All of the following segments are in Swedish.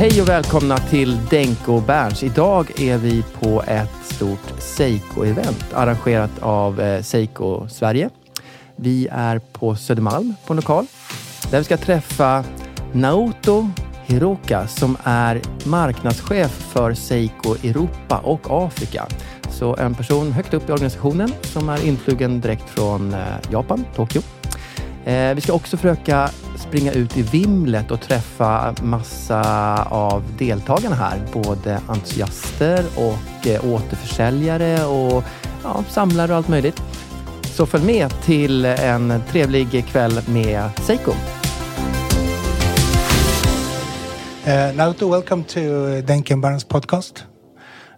Hej och välkomna till Denko Berns. Idag är vi på ett stort Seiko-event arrangerat av eh, Seiko Sverige. Vi är på Södermalm på en lokal där vi ska träffa Naoto Hiroka som är marknadschef för Seiko Europa och Afrika. Så en person högt upp i organisationen som är influgen direkt från eh, Japan, Tokyo. Eh, vi ska också försöka springa ut i vimlet och träffa massa av deltagarna här. Både entusiaster och eh, återförsäljare och ja, samlare och allt möjligt. Så följ med till en trevlig kväll med Seiko. Eh, uh, Naoto, welcome to Denken Barnes podcast.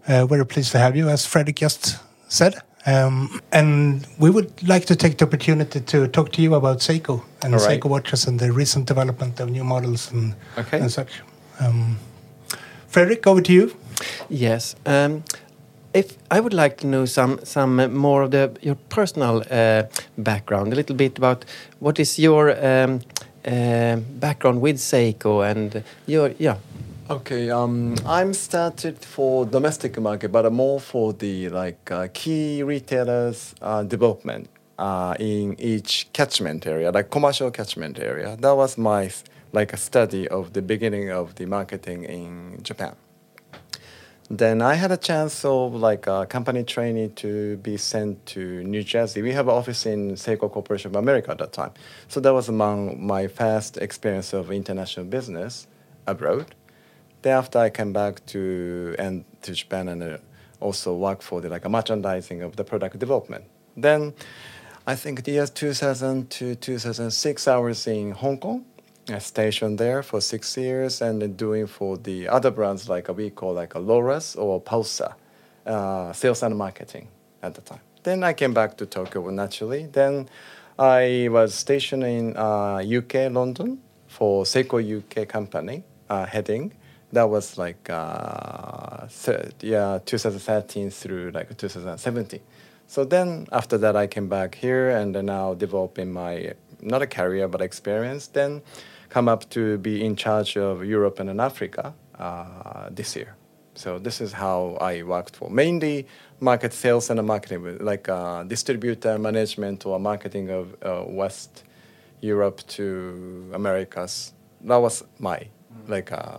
Uh, we're pleased to have you, as Fredrik just said. Um, and we would like to take the opportunity to talk to you about Seiko and All right. Seiko watches and the recent development of new models and, Okay. and such. Um, Fredrik, over to you. Yes. Um, if I would like to know some some more of the your personal uh, background, a little bit about what is your um, uh, background with Seiko and your yeah. Okay, um, I'm started for domestic market, but more for the like uh, key retailers uh, development uh, in each catchment area, like commercial catchment area. That was my like a study of the beginning of the marketing in Japan. Then I had a chance of like a company training to be sent to New Jersey. We have an office in Seiko Corporation of America at that time. So that was among my first experience of international business abroad. Thereafter, I came back to and to Japan and uh, also work for the like a merchandising of the product development. Then, I think the years 2000 to 2006, I was in Hong Kong. I stationed there for six years and then doing for the other brands like we call like a Loras or Pulsar, uh, sales and marketing at the time. Then I came back to Tokyo naturally. Then I was stationed in uh, UK, London for Seiko UK company uh, heading. That was like uh, yeah, 2013 through like 2017. So then after that, I came back here and now developing my not a career but experience. Then come up to be in charge of Europe and Africa uh, this year. So this is how I worked for mainly market sales and marketing, like uh, distributor management or marketing of uh, West Europe to Americas. That was my like uh,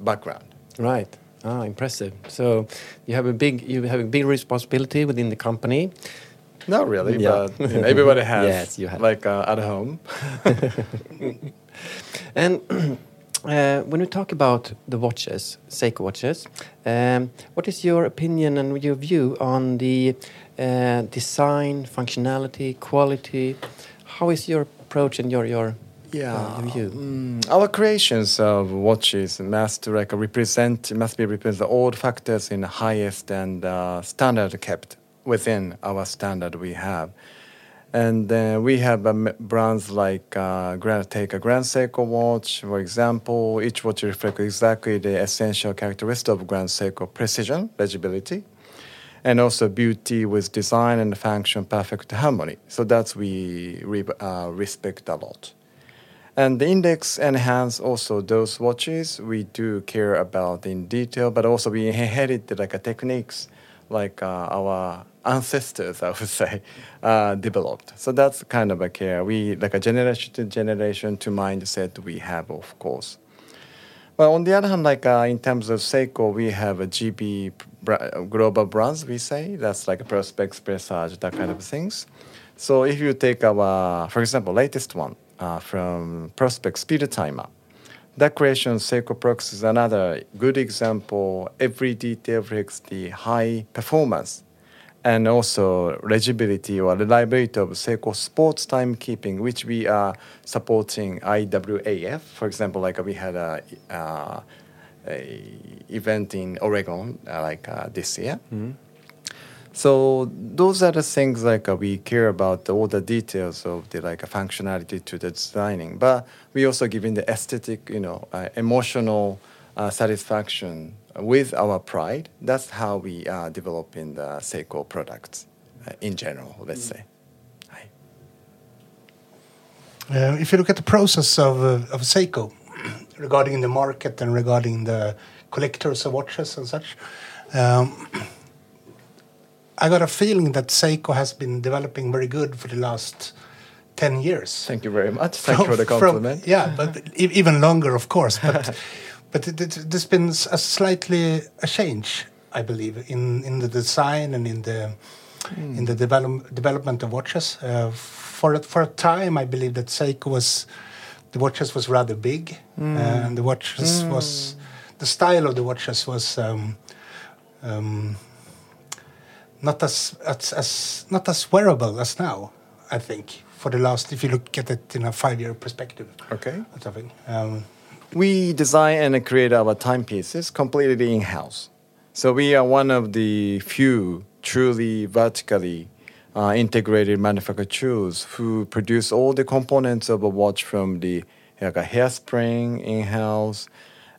background. Right. Ah, impressive. So you have a big you have a big responsibility within the company. Not really, Yeah. but you know, everybody has. Yes, you have. Like uh, at home. And uh, when we talk about the watches, Seiko watches, um, what is your opinion and your view on the uh, design, functionality, quality? How is your approach and your your uh, your? Mm, our creations of watches must like represent must be represent all factors in the highest and uh, standard kept within our standard we have. And then we have um, brands like uh, Grand, take a Grand Seiko watch, for example. Each watch reflects exactly the essential characteristic of Grand Seiko precision, legibility, and also beauty with design and function, perfect harmony. So that's we re- uh, respect a lot. And the index enhance also those watches we do care about in detail, but also we inherited like a techniques like uh, our ancestors, I would say, uh, developed. So that's kind of a care. We like a generation to generation to mindset we have, of course. But on the other hand, like uh, in terms of Seiko, we have a GB global brands. We say that's like Perspex, Presage, that kind of things. So if you take our, for example, latest one uh, from Perspex Speed Timer, that creation Seiko Prox is another good example. Every detail reflects the high performance and also legibility or reliability of Seiko sports timekeeping, which we are supporting IWAF. For example, like we had a, uh, a event in Oregon uh, like uh, this year. So those are the things like uh, we care about all the details of the like functionality to the designing, but we also giving the aesthetic, you know, uh, emotional uh, satisfaction with our pride. That's how we are developing the Seiko products uh, in general. Let's say. Hi. Uh, if you look at the process of, uh, of Seiko regarding the market and regarding the collectors of watches and such, um, I got a feeling that Seiko has been developing very good for the last 10 years. Thank you very much. Thank you for the From- compliment. yeah, but even longer, of course. But but it, it, there's been a slightly a change, I believe, in, in the design and in the in the develop, development of watches. Uh, for a- for a time, I believe that Seiko was the watches was rather big, uh, and the watches was the style of the watches was. Um, um, not as, as as not as wearable as now. I think for the last, if you look at it in a five-year perspective, Okay. or something. Um, We design and create our timepieces completely in house. So we are one of the few truly vertically uh, integrated manufacturers who produce all the components of a watch from the like a hairspring in house,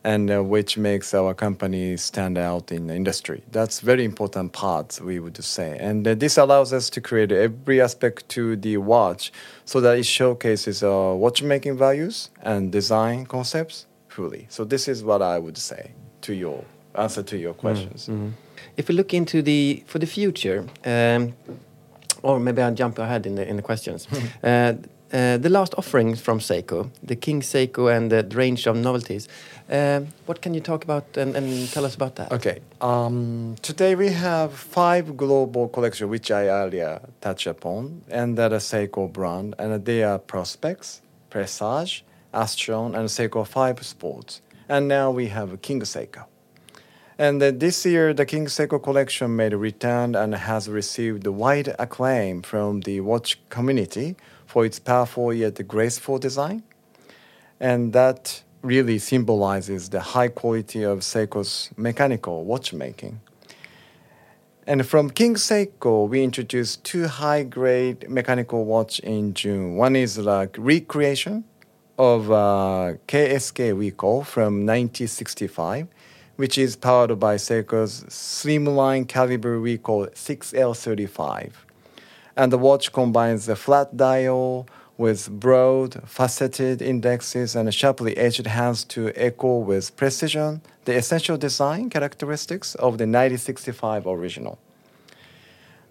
and uh, which makes our company stand out in the industry. That's very important part we would say, and uh, this allows us to create every aspect to the watch, so that it showcases our watchmaking values and design concepts fully. So this is what I would say to your answer to your questions. If we look into the for the future, um, or maybe I'll jump ahead in the in the questions. uh, the last offerings from Seiko, the King Seiko, and the range of novelties. Uh, what can you talk about and, and tell us about that? Okay. Um, today we have five global collections, which I earlier touched upon, and that are Seiko brand, and they are Prospects, Presage, Astron, and Seiko 5 Sports. And now we have King Seiko. And this year, the King Seiko collection made a return and has received wide acclaim from the watch community for its powerful yet graceful design. And that really symbolizes the high quality of Seiko's mechanical watchmaking. And from King Seiko, we introduced two high-grade mechanical watch in June. One is like recreation of uh, KSK call from 1965, which is powered by Seiko's slimline caliber we call 6L35. And the watch combines the flat dial with broad, faceted indexes and sharply edged hands to echo with precision the essential design characteristics of the 1965 original.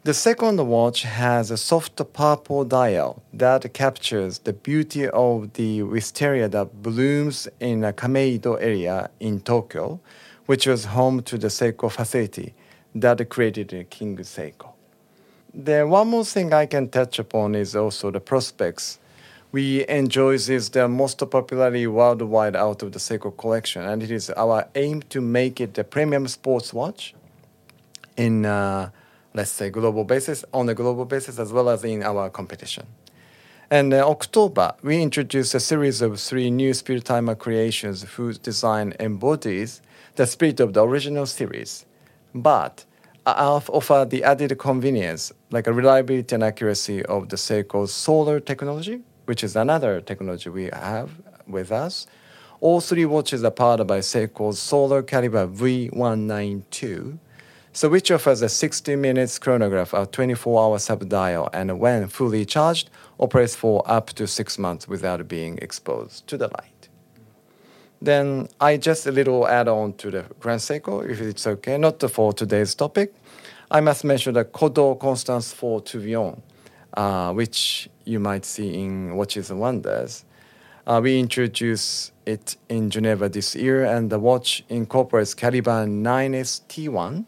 The second watch has a soft purple dial that captures the beauty of the wisteria that blooms in a Kameido area in Tokyo, which was home to the Seiko facility that created King Seiko. The one more thing I can touch upon is also the prospects. We enjoy this the most popularly worldwide out of the Seiko collection, and it is our aim to make it a premium sports watch in uh, let's say global basis on a global basis as well as in our competition. And in October, we introduced a series of three new Spirit Timer creations whose design embodies the spirit of the original series, but uh, offer uh, the added convenience, like a reliability and accuracy of the Seiko's solar technology, which is another technology we have with us. All three watches are powered by Seiko's solar caliber V192, so which offers a 60 minutes chronograph, a 24 hour sub-dial, and when fully charged, operates for up to six months without being exposed to the light. Then I just a little add on to the Grand Seiko, if it's okay, not for today's topic. I must mention the Kodo Constance 4 Tourbillon, uh, which you might see in Watches and Wonders. Uh, we introduced it in Geneva this year, and the watch incorporates Caliber 9ST1,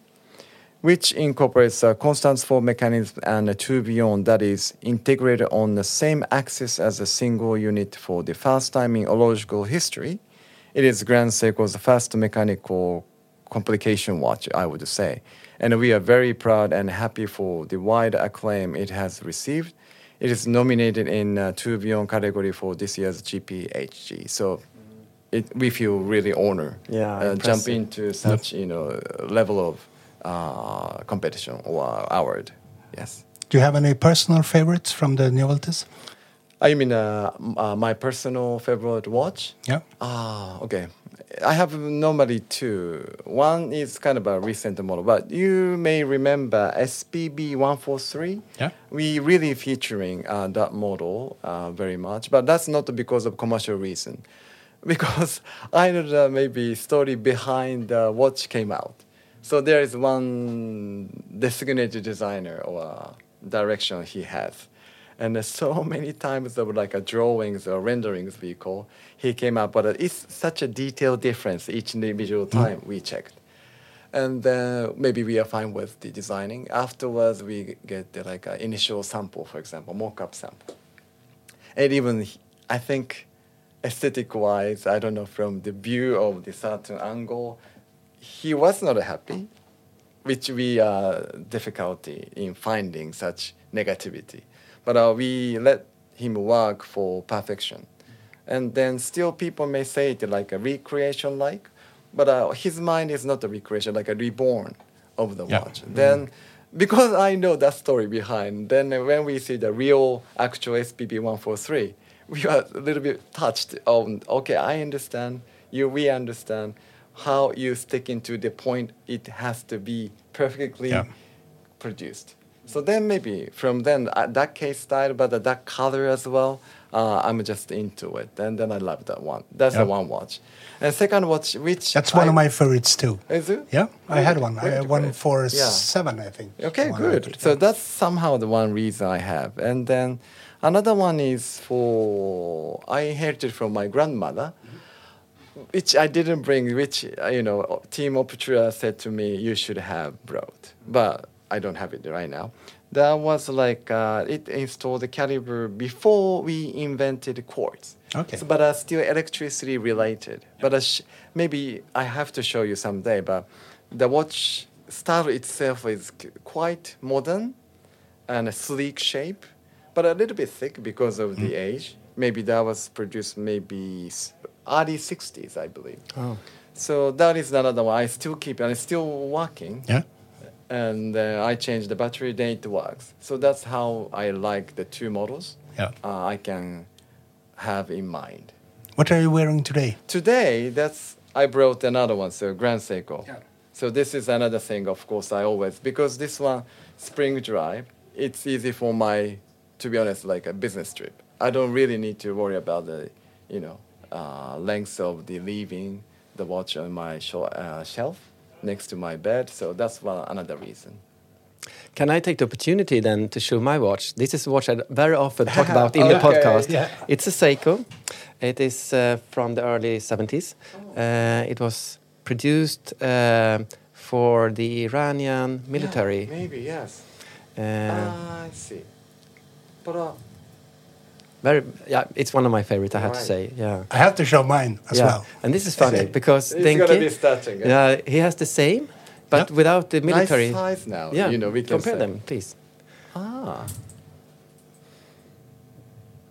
which incorporates a Constance 4 mechanism and a tourbillon that is integrated on the same axis as a single unit for the first time in horological history. It is Grand Seiko's first mechanical complication watch, I would say. And we are very proud and happy for the wide acclaim it has received. It is nominated in uh, beyond category for this year's GPHG. So it, we feel really honored Yeah, uh, jump into such you know level of uh, competition or award. Yes. Do you have any personal favorites from the novelties? I mean, uh, uh, my personal favorite watch. Yeah. Ah, okay. I have normally two. One is kind of a recent model, but you may remember SPB 143. Yeah. We really featuring uh, that model uh, very much, but that's not because of commercial reason. Because I know maybe story behind the watch came out. So there is one designated designer or direction he has. And uh, so many times there were like a drawings or renderings we call, he came up, but uh, it's such a detailed difference each individual time we checked. And then maybe we are fine with the designing. Afterwards, we get the, like an initial sample, for example, mock-up sample. And even, I think, aesthetic-wise, I don't know, from the view of the certain angle, he was not happy, which we uh, difficulty in finding such negativity. But uh, we let him work for perfection. And then still people may say it like a recreation like, but uh, his mind is not a recreation, like a reborn of the Yeah. watch. Then because I know that story behind, then when we see the real actual SPB 143, we are a little bit touched on, okay, I understand, you, we understand how you stick into the point it has to be perfectly Yeah. produced. So then maybe from then uh, that case style, but uh, that color as well, uh, I'm just into it, and then I love that one. That's Yeah. the one watch, and second watch, which That's one I- of my favorites too. Is it? Yeah, I had Great, one. I had one for Yeah. seven, I think. Okay, good. hundred, So yeah. that's somehow the one reason I have. And then another one is for I inherited from my grandmother, which I didn't bring. Which you know, Team Optra said to me, you should have brought, but I don't have it right now. That was like uh, it installed the caliber before we invented quartz. Okay. So, but uh, still electricity related. But uh, sh- maybe I have to show you someday. But the watch style itself is c- quite modern and a sleek shape, but a little bit thick because of the age. Maybe that was produced maybe early 60s, I believe. Oh. So that is another one. I still keep and it's still working. Yeah. And uh, I change the battery, then it works. So that's how I like the two models Yeah. uh, I can have in mind. What are you wearing today? Today, that's I brought another one, so Grand Seiko. So this is another thing, of course, I always because this one spring drive. It's easy for my, to be honest, like a business trip. I don't really need to worry about the, you know, uh, length of the leaving the watch on my sho- uh, shelf next to my bed. So that's one another reason. Can I take the opportunity then to show my watch? This is a watch I very often talk about in the podcast. yeah. It's a Seiko. It is uh, from the early 70s. Uh, it was produced uh, for the Iranian military. Yeah, maybe yes. Uh, Ah, I see. But uh, very, yeah, it's one of my favorites. I have to say, yeah. I have to show mine as yeah. well. And this is funny because It's gonna be starting, eh? yeah, he has the same, but Yeah. without the military. nice size now. Yeah, you know we can compare say. them, please. Ah.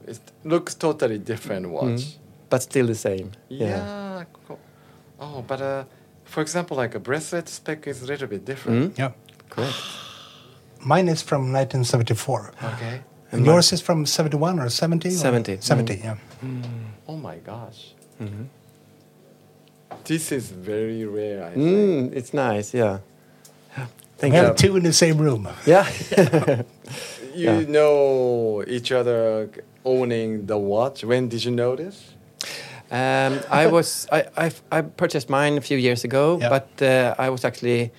It looks totally different watch. Mm. But still the same. Yeah. cool. Oh, but uh, for example, like a bracelet spec is a little bit different. Mm. Yeah. correct. Mine is from 1974. Okay. And yours is from 71 or 70? or- 70. 70, yeah. Oh my gosh. This is very rare. I think. Mm, it's nice, yeah. Thank We you. have two in the same room. Yeah. You Yeah. know each other owning the watch. When did you know this? Um, I was I, I I purchased mine a few years ago, Yeah. but uh, I was actually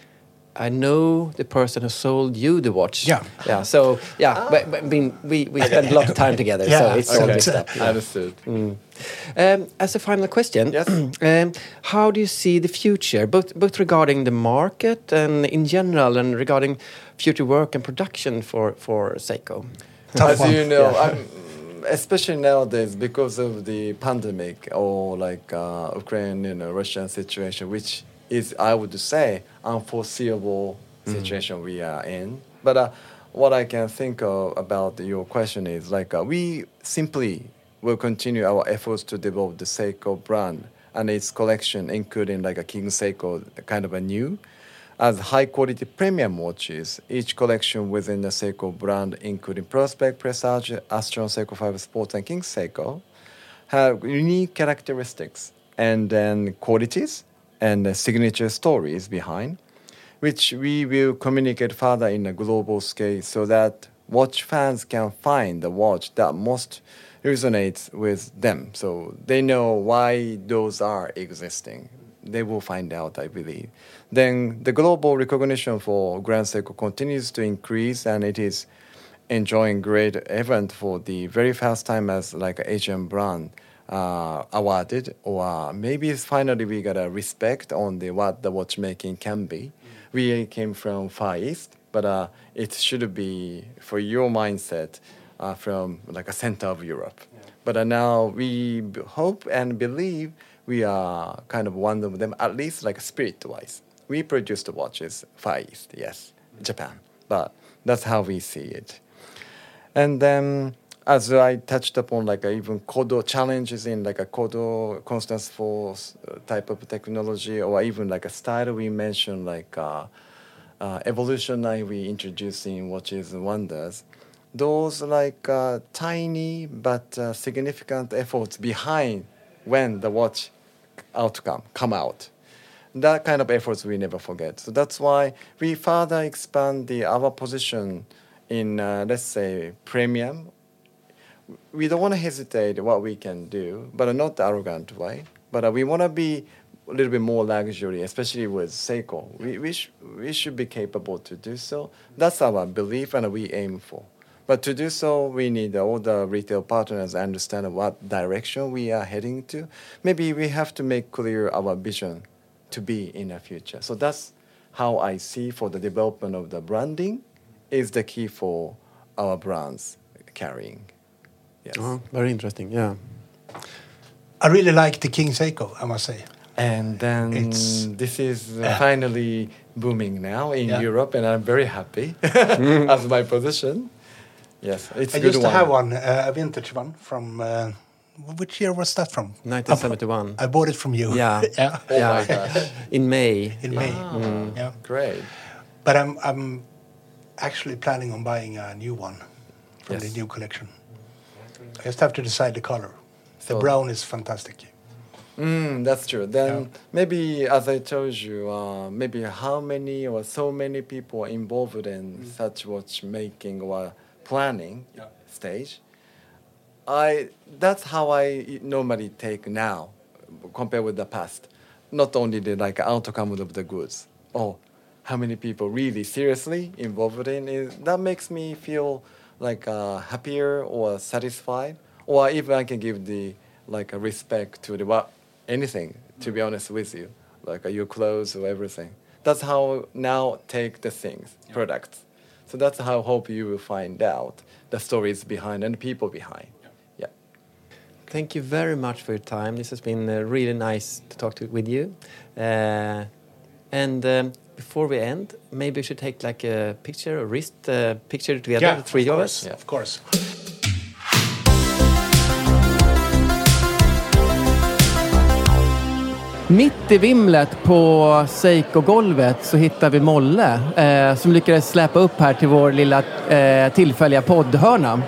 I know the person who sold you the watch. Yeah. yeah. So yeah, but, but I mean, we we spent a lot of time together, Yeah, so it's all okay. mixed up. yeah. Understood. Um, as a final question, Yes. um, how do you see the future, both both regarding the market and in general, and regarding future work and production for for Seiko? Tough As one. you know, Yeah. I'm, especially nowadays because of the pandemic or like uh, Ukraine, you know, Russian situation, which is I would say unforeseeable situation we are in. But uh, what I can think of about your question is like uh, we simply will continue our efforts to develop the Seiko brand and its collection, including like a King Seiko, kind of a new as high quality premium watches, each collection within the Seiko brand, including Prospect, Presage, Astron Seiko 5 Sports, and King Seiko, have unique characteristics and then qualities and uh, signature stories behind, which we will communicate further in a global scale so that watch fans can find the watch that most resonates with them. So they know why those are existing they will find out, I believe. Then the global recognition for Grand Seiko continues to increase, and it is enjoying great event for the very first time as like an Asian brand uh, awarded, or maybe it's finally we got a respect on the what the watchmaking can be. We came from Far East, but uh, it should be for your mindset uh, from like a center of Europe. But uh, now we hope and believe we are kind of one of them, at least like spirit wise. We produce the watches Far East, yes, Japan. But that's how we see it. And then, as I touched upon, like uh, even Kodo challenges in like a Kodo constant force uh, type of technology, or even like a style we mentioned, like uh, uh, evolutionary we introduced in Watches Wonders. Those like uh, tiny but uh, significant efforts behind when the watch outcome come out that kind of efforts we never forget. So that's why we further expand the our position in uh, let's say premium. We don't want to hesitate what we can do, but not the arrogant way. But uh, we want to be a little bit more luxury, especially with Seiko. We we, sh- we should be capable to do so. That's our belief, and we aim for. But to do so, we need all the retail partners understand what direction we are heading to. Maybe we have to make clear our vision to be in the future. So that's how I see for the development of the branding is the key for our brands carrying. Yes. Oh, very interesting. Yeah. I really like the King Seiko, I must say. And then It's- this is uh, finally booming now in Yeah. Europe, and I'm very happy as my position. Yes, it's I a good used to one. have one, uh, a vintage one from. Uh, which year was that from? 1971. I bought it from you. Yeah. yeah. Oh yeah. my gosh, In May. In May. Mm. Yeah. great! But I'm I'm actually planning on buying a new one from Yes. the new collection. I just have to decide the color. The brown is fantastic. Mm, that's true. Then Yeah. maybe, as I told you, uh, maybe how many or so many people are involved in such watchmaking or planning Yeah. stage. I that's how I normally take now, compared with the past. Not only the like outcome of the goods. Oh, how many people really seriously involved in it? That makes me feel like uh, happier or satisfied, or even I can give the like a respect to the what anything. To be honest with you, like uh, your clothes or everything. That's how now take the things products. So that's how I hope you will find out the stories behind and the people behind. Yeah. Thank you very much for your time. This has been uh, really nice to talk to, with you. Uh, and um, before we end, maybe we should take like a picture, a wrist uh, picture together, the three of, us. Yeah. Of course. Mitt i vimlet på Seiko-golvet så hittar vi Molle eh, som lyckades släpa upp här till vår lilla eh, tillfälliga poddhörna.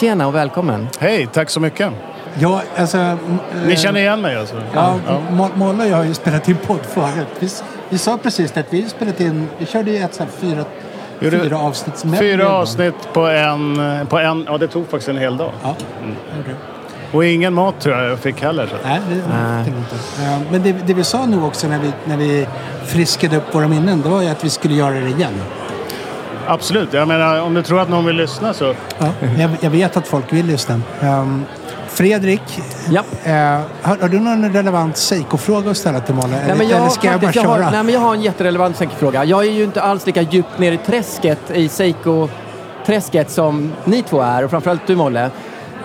Tjena och välkommen. Hej, tack så mycket. Ja, alltså... eh, Ni känner igen mig alltså? Ja, Mo- Molle och jag har ju spelat in podd förut. Vi, sa precis att vi spelat in... Vi körde ju ett så här fyra, Gjorde- fyra avsnitt. Fyra avsnitt på en, på en... Ja, det tog faktiskt en hel dag. Ja, det. Och ingen mat tror jag jag fick heller. Så. Nej, det det inte. Men det, det vi sa nu också när vi, när vi friskade upp våra minnen, det var ju att vi skulle göra det igen. Absolut. Jag menar, om du tror att någon vill lyssna så... Ja, jag, jag vet att folk vill lyssna. Um, Fredrik, Ja. eh, har, har du någon relevant Seiko-fråga att ställa till? Nej, Eller, men jag, eller ska jag bara faktiskt, jag köra? har, nej, men jag har en jätterelevant Seiko-fråga. Jag är ju inte alls lika djupt ner i träsket, i Seiko-träsket som ni två är och framförallt du Molle.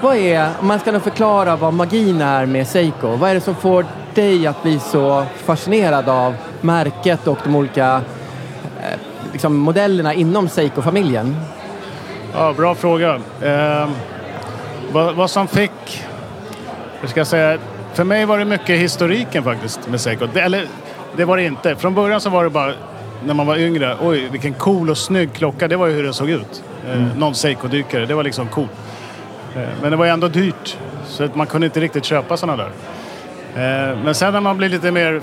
Vad är, om man ska nog förklara vad magin är med Seiko, vad är det som får dig att bli så fascinerad av märket och de olika eh, liksom, modellerna inom Seiko-familjen? Ja, bra fråga. Eh, vad, vad som fick... Hur ska jag säga? För mig var det mycket historiken faktiskt med Seiko. Det, eller, det var det inte. Från början så var det bara när man var yngre. Oj, vilken cool och snygg klocka. Det var ju hur det såg ut. Eh, Någon Seiko-dykare. Det var liksom coolt. Eh, men det var ju ändå dyrt. Så att man kunde inte riktigt köpa sådana där. Eh, men sen när man blir lite mer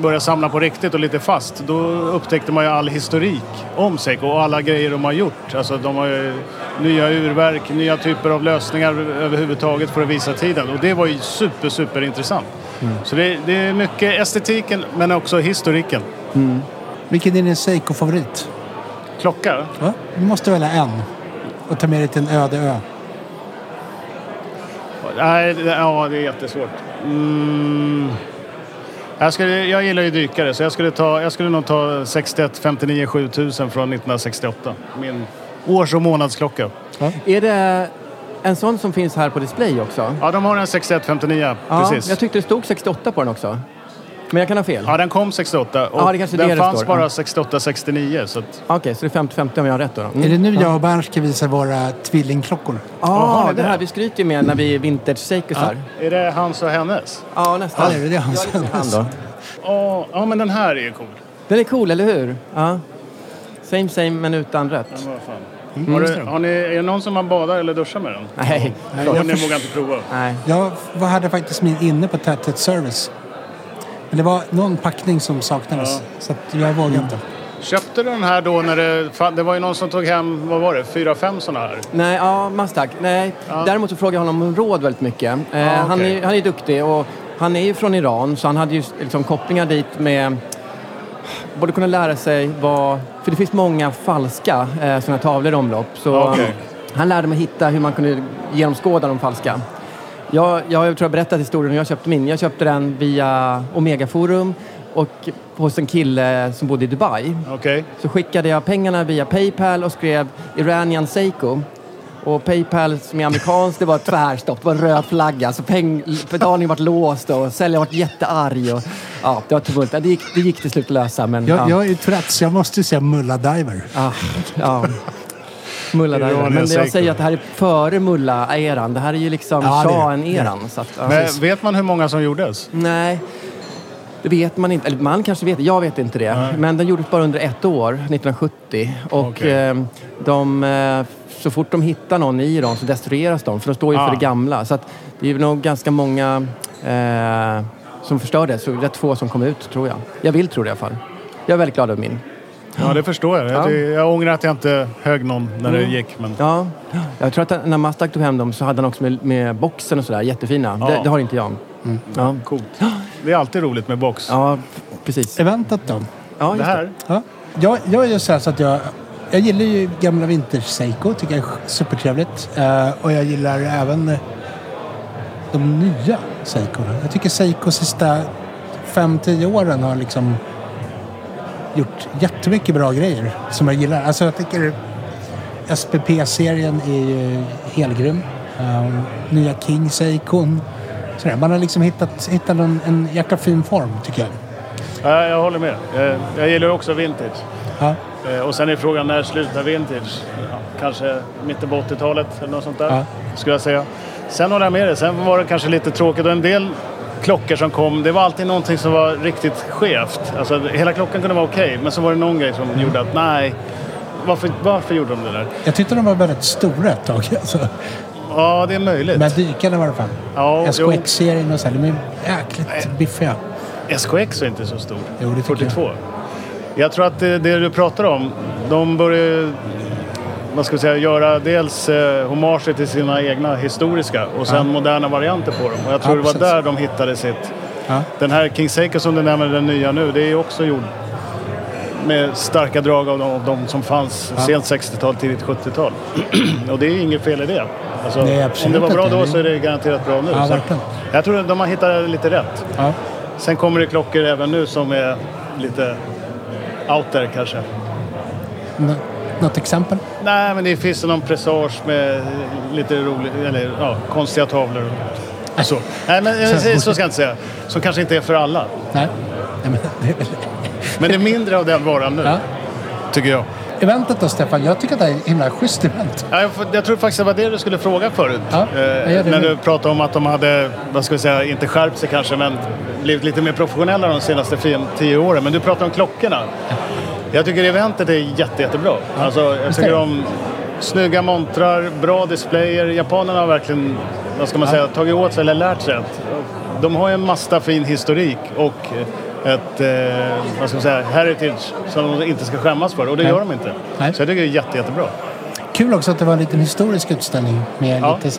börja samla på riktigt och lite fast, då upptäckte man ju all historik om Seiko och alla grejer de har gjort. Alltså de har ju nya urverk, nya typer av lösningar överhuvudtaget för att visa tiden. Och det var ju super, super intressant. Så det, det är mycket estetiken men också historiken. Vilken är din Seiko-favorit? Klocka? Ja, du måste välja en och ta med dig till en öde ö. Nej, ja, det är jättesvårt. Mm. Jag, skulle, jag gillar ju dykare så jag skulle, ta, jag skulle nog ta 61 59 7000 från 1968. Min års och månadsklocka. Är det en sån som finns här på display också? Ja, de har en 6159, Ja, precis. jag tyckte det stod 68 på den också. Men jag kan ha fel. Ja, den kom 68 och Ja, det kanske är den det det fanns står. bara Ja. 68-69. Så att, Okej, så det är 50-50 om jag har rätt då? då. Mm. Är det nu jag och Bernt ska visa våra tvillingklockor? Ja, har ni det det? här vi skryter ju med när vi är vintage Seikosar. är det hans och hennes? Ja, nästan. Ja, det är det han Jag är lite sa. han då. Ja, ja, men den här är ju cool. Den är cool, eller hur? Ja. Same same, men utan rött. Men vad fan. Har du, har ni, är det någon som har badar eller duschar med den? Nej. Nej, Ja, jag, ni vågar inte prova? Nej. jag var- hade faktiskt min inne på Täthet Service. Men det var någon packning som saknades. Så att jag vågade inte. Köpte du den här då när det... Det var ju någon som tog hem, vad var det, fyra, fem sådana här? Nej, ja, Mustang. Nej. Däremot så frågade jag honom om råd väldigt mycket. Eh, Ja, han, okej. är, han är duktig och han är ju från Iran så han hade ju liksom kopplingar dit med både kunna lära sig vad... För det finns många falska eh, sådana tavlor i omlopp. Så Ja, okej. han lärde mig hitta hur man kunde genomskåda de falska. Jag, jag tror jag berättat historien hur jag köpte min. Jag köpte den via Omega Forum och hos en kille som bodde i Dubai. Okej. Så skickade jag pengarna via Paypal och skrev Iranian Seiko. Och Paypal som är amerikanskt, det var tvärstopp. Det var en röd flagga. Så peng, betalningen var låst och säljaren var jättearg. Och, ja, det var tumult. Det gick, det gick till slut att lösa. Men, Jag, ja. jag är ju trött så jag måste säga Mulla Diver. Ja, ja. Mulla. Iranian Men jag säger att det här är före Mulla-eran. Det här är ju liksom Ja, shahen-eran. Ja. Men vet man hur många som gjordes? Nej, det vet man inte. Eller man kanske vet, jag vet inte det. Men den gjordes bara under ett år, 1970. Och Okej. eh, de, eh, så fort de hittar någon i Iran så destrueras de. För de står ju Ah. för det gamla. Så att det är nog ganska många eh, som förstördes. Så rätt få som kom ut, tror jag. Jag vill tro det i alla fall. Jag är väldigt glad över min. Ja, det förstår jag. Jag, Ja. jag ångrar att jag inte högg någon när det gick. Men... Ja, jag tror att när Mustang tog hem dem så hade han också med, med boxen och sådär. Jättefina. Ja. Det, det har inte jag. Ja. Coolt. Det är alltid roligt med box. ja, precis. Eventet då? Ja, Det här? Ja. Jag, jag är ju så så att jag... Jag gillar ju gamla vintage Seiko. Tycker jag är supertrevligt. Eh, och jag gillar även de nya Seikorna. Jag tycker Seiko sista 5-10 åren har liksom gjort jättemycket bra grejer som jag gillar. Alltså jag tycker SPP-serien är ju helgrym. Um, nya King Seikon. Sådär. Man har liksom hittat, hittat en, en jäkla fin form tycker jag. Ja, jag håller med. Jag, jag gillar också vintage. Ja. Eh, Och sen är frågan när slutar vintage? Ja, kanske mitten på 80-talet eller något sånt där. Ja. Skulle jag säga. Sen håller jag med dig. Sen var det kanske lite tråkigt och en del klockor som kom. Det var alltid någonting som var riktigt skevt. Alltså, hela klockan kunde vara okej, men så var det någon grej som gjorde att nej, varför, varför gjorde de det där? Jag tyckte de var väldigt stora ett tag. Alltså. Ja, det är möjligt. Men dykarna i alla fall. Ja. SKX-serien och så här, de är jäkligt biffiga. SKX är inte så stor. Jo, det tycker 42. Jag. tror att det, det du pratar om, de börjar vad ska vi säga, göra dels eh, hommager till sina egna historiska och sen Ja. moderna varianter på dem. Och jag tror Ja, det var precis. där de hittade sitt. Ja. Den här King Seiko som du nämner, den nya nu, det är också gjord med starka drag av de, de som fanns Ja. sent 60-tal, tidigt 70-tal. och det är inget fel i det. Alltså, Nej, om det var bra då så är det garanterat bra nu. Ja, jag tror att de har hittat lite rätt. Ja. Sen kommer det klockor även nu som är lite out there kanske. Nå- något exempel? Nej, men det finns någon pressage med lite rolig, eller ja, konstiga tavlor och så. Nej, men eh, så, så ska jag inte säga. Som kanske inte är för alla. Nej. Nej men, det är väl... Men det är mindre av den varan nu, ja. tycker jag. Eventet då Stefan, jag tycker att det är ett himla schysst event. Ja, jag, jag tror faktiskt det var det du skulle fråga förut. Ja, Eh, när du pratade om att de hade, vad ska vi säga, inte skärpt sig kanske, men blivit lite mer professionella de senaste tio åren. Men du pratar om klockorna. Jag tycker eventet är jätte, jättebra. Alltså, jag tycker om snygga montrar, bra displayer. Japanerna har verkligen, vad ska man säga, tagit åt sig eller lärt sig de har ju en massa fin historik och ett, eh, vad ska man säga, heritage som de inte ska skämmas för. Och det Nej. gör de inte. Nej. Så jag tycker det är jätte, jättebra. Kul också att det var en liten historisk utställning med Ja. lite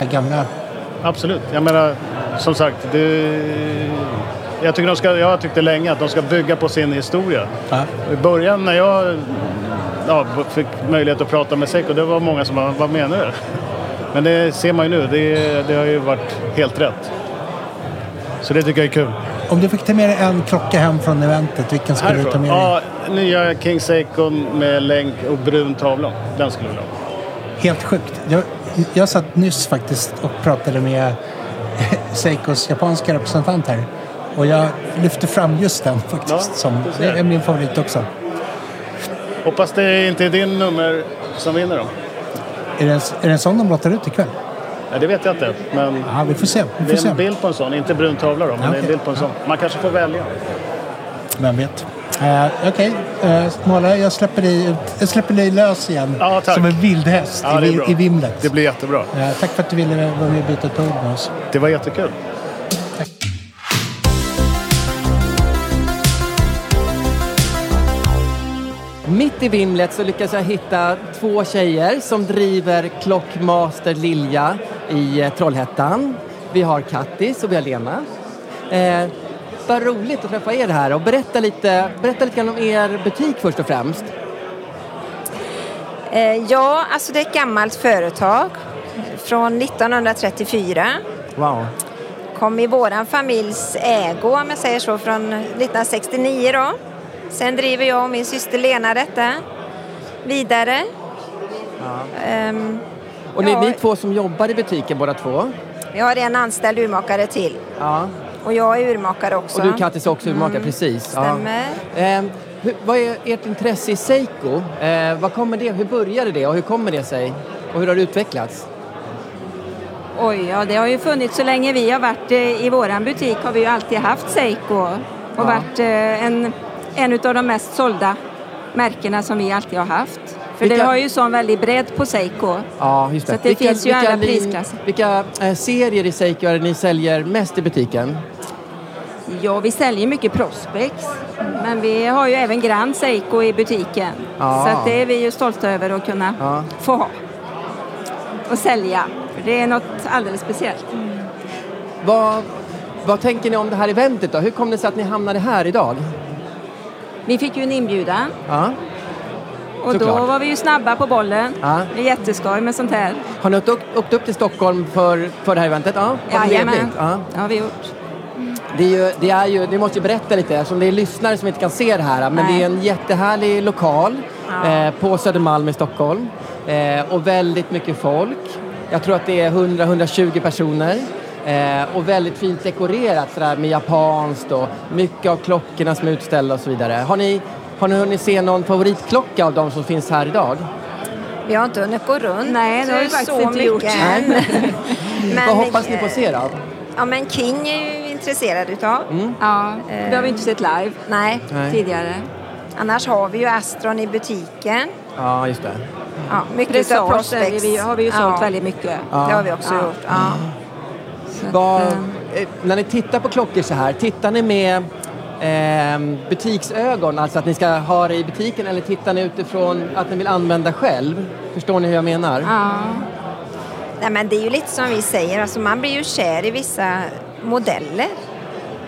Gamla... Absolut. Jag menar, som sagt, det, jag, tycker de ska, jag har tyckt det länge att de ska bygga på sin historia. Ja. I början när jag ja, fick möjlighet att prata med Seiko, det var många som bara, vad menar du? Men det ser man ju nu, det, det har ju varit helt rätt. Så det tycker jag är kul. Om du fick ta med dig en klocka hem från eventet, vilken skulle du ta Härifrån? med dig? Ja, nya King Seiko med länk och brun tavla. Den skulle jag vilja ha. Helt sjukt. Jag, jag satt nyss faktiskt och pratade med Seikos japanska representant här. Och jag lyfte fram just den faktiskt. Ja, som, det är min favorit också. Hoppas det inte är din nummer som vinner då. Är det, en, är det en sån de lottar ut ikväll? Ja, det vet jag inte. Men Ja, vi får se. Vi det får är en se. bild på en sån. Inte brun tavla då, men det är en bild på en sån. Man kanske får välja. Vem vet. Uh, Okej, okay. Måla, jag släpper dig, ut, jag släpper dig lös igen. Ja, tack. Som en vildhäst Ja, i, i vimlet. Det blir jättebra. Eh, tack för att du ville vara med och byta ett ord med oss. Det var jättekul. Mitt i vimlet så lyckas jag hitta två tjejer som driver Clockmaster Lilja i eh, Trollhättan. Vi har Kattis och vi har Lena. Eh, vad roligt att träffa er här och berätta lite, berätta lite om er butik först och främst. Eh, ja, alltså det är ett gammalt företag från 1934. Wow. Kom i våran familjs ägo om jag säger så från 1969 då. Sen driver jag och min syster Lena detta vidare. Ehm, Och ni, Ja. ni två som jobbar i butiken båda två. vi har en anställd urmakare till Ja. Och jag är urmakare också. Och du Kattis är också urmakare, precis. Stämmer. Ja. Eh, hur, vad är ert intresse i Seiko? Eh, vad kommer det, hur började det och hur kommer det sig? Och hur har det utvecklats? Oj, ja det har ju funnits så länge vi har varit eh, i våran butik har vi ju alltid haft Seiko och varit eh, en, en av de mest sålda märkena som vi alltid har haft. För Vilka- det har ju sån väldig bredd på Seiko. Ja, just det. Så det finns ju alla prisklasser. Vilka eh, serier i Seiko är det ni säljer mest i butiken? Ja, vi säljer mycket Prospex. Men vi har ju även Grand Seiko i butiken. Ja. Så att det är vi ju stolta över att kunna Ja. få ha. Och sälja. För det är något alldeles speciellt. Vad, vad tänker ni om det här eventet då? Hur kom det sig att ni hamnade här idag? Vi fick ju en inbjudan. Ja. Och då var vi ju snabba på bollen. Ja. Det är jätteskoj med sånt här. Har ni åkt, upp till Stockholm för, för det här eventet? Ja, Jajamän. Ja. Det har vi gjort. Det, är ju, det är ju, ni måste ju berätta lite eftersom det är lyssnare som inte kan se det här. Men Nej. det är en jättehärlig lokal Ja. eh, på Södermalm i Stockholm. Eh, och väldigt mycket folk. Jag tror att det är 100-120 personer. Eh, och väldigt fint dekorerat sådär med japanskt och mycket av klockorna som är utställda och så vidare. Har ni, har ni hunnit se någon favoritklocka av de som finns här idag? Vi har inte hunnit gå runt Nej, det har vi faktiskt så inte mycket gjort. Vad hoppas ni på att se då? Ja, men King är ju intresserad utav. Mm. Ja, det har vi inte sett live Nej. Nej. tidigare. Annars har vi ju Astron i butiken. Ja, just det. Ja, mycket Prospex. säljer vi, har vi ju sålt Ja. väldigt mycket. Ja. Det har vi också Ja. gjort. Ja. Att, Vad, eh, eh, när ni tittar på klockor så här, tittar ni med eh, butiksögon, alltså att ni ska ha det i butiken eller tittar ni utifrån att ni vill använda själv? Förstår ni hur jag menar? ja. Nej, men det är ju lite som vi säger, alltså man blir ju kär i vissa modeller.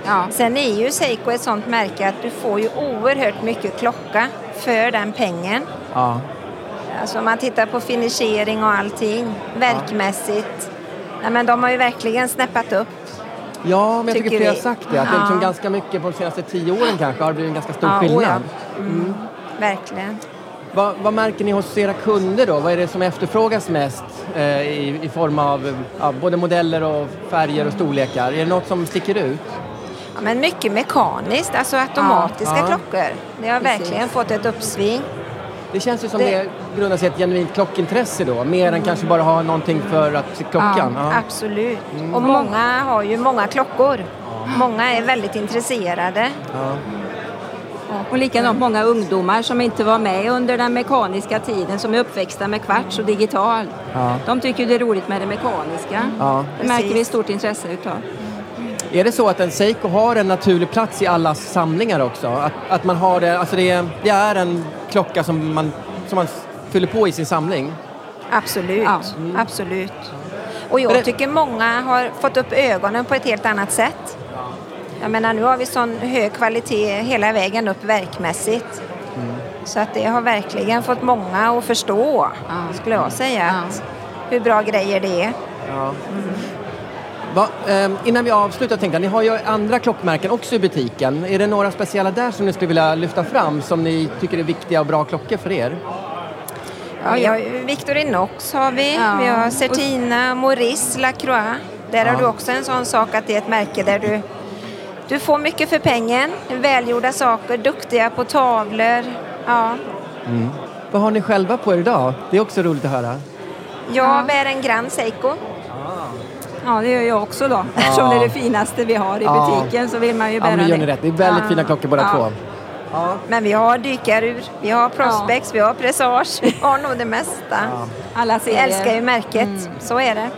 Ja. Sen är ju Seiko ett sånt märke att du får ju oerhört mycket klocka för den pengen. Ja. Alltså om man tittar på finishering och allting, verkmässigt. Nej, men de har ju verkligen snäppat upp. Ja, men jag tycker Tycker flera har sagt det. Att det är liksom Ja. ganska mycket på de senaste tio åren kanske har det blivit en ganska stor Ja, skillnad. oja. Mm. Verkligen. Vad, vad märker ni hos era kunder då? Vad är det som efterfrågas mest eh, i, i form av ja, både modeller och färger och storlekar? Är det något som sticker ut? Ja, men mycket mekaniskt, alltså automatiska Ja. klockor. Det har Precis. verkligen fått ett uppsving. Det känns ju som Det- det, grundar sig i ett genuint klockintresse då, mer än kanske bara ha någonting för att klockan. Ja. Absolut. Och många har ju många klockor. Många är väldigt intresserade. Och likadant många ungdomar som inte var med under den mekaniska tiden som är uppväxta med kvarts och digital. Ja. De tycker det är roligt med det mekaniska. Ja. Det märker vi stort intresse utav. Är det så att en Seiko har en naturlig plats i allas samlingar också? Att, att man har det, alltså det, är, det är en klocka som man, som man fyller på i sin samling? Absolut. Ja. Absolut. Och jag tycker många har fått upp ögonen på ett helt annat sätt. Jag menar nu har vi sån hög kvalitet hela vägen upp verkmässigt. Så att det har verkligen fått många att förstå, skulle jag säga, att hur bra grejer det är. Ja. Va, ehm, innan vi avslutar tänkte jag, ni har ju andra klockmärken också i butiken. Är det några speciella där som ni skulle vilja lyfta fram som ni tycker är viktiga och bra klockor för er? Ja, ju Victorinox har vi, Ja. vi har Certina, Maurice, Lacroix. Där Ja. har du också en sån sak att det är ett märke där du, du får mycket för pengen, välgjorda saker, duktiga på tavlor. Ja. Vad har ni själva på er idag? Det är också roligt att höra. Jag bär en Grand Seiko. Ja, det gör jag också då. Eftersom det är det finaste vi har i Ja. butiken så vill man ju Ja, bära men det gör det. ni rätt. Det är väldigt Ja. fina klockor båda Ja. två. Men vi har dykarur, vi har Prospex, vi har Presage, vi har nog det mesta. Alla Vi serier. älskar ju märket, så är det.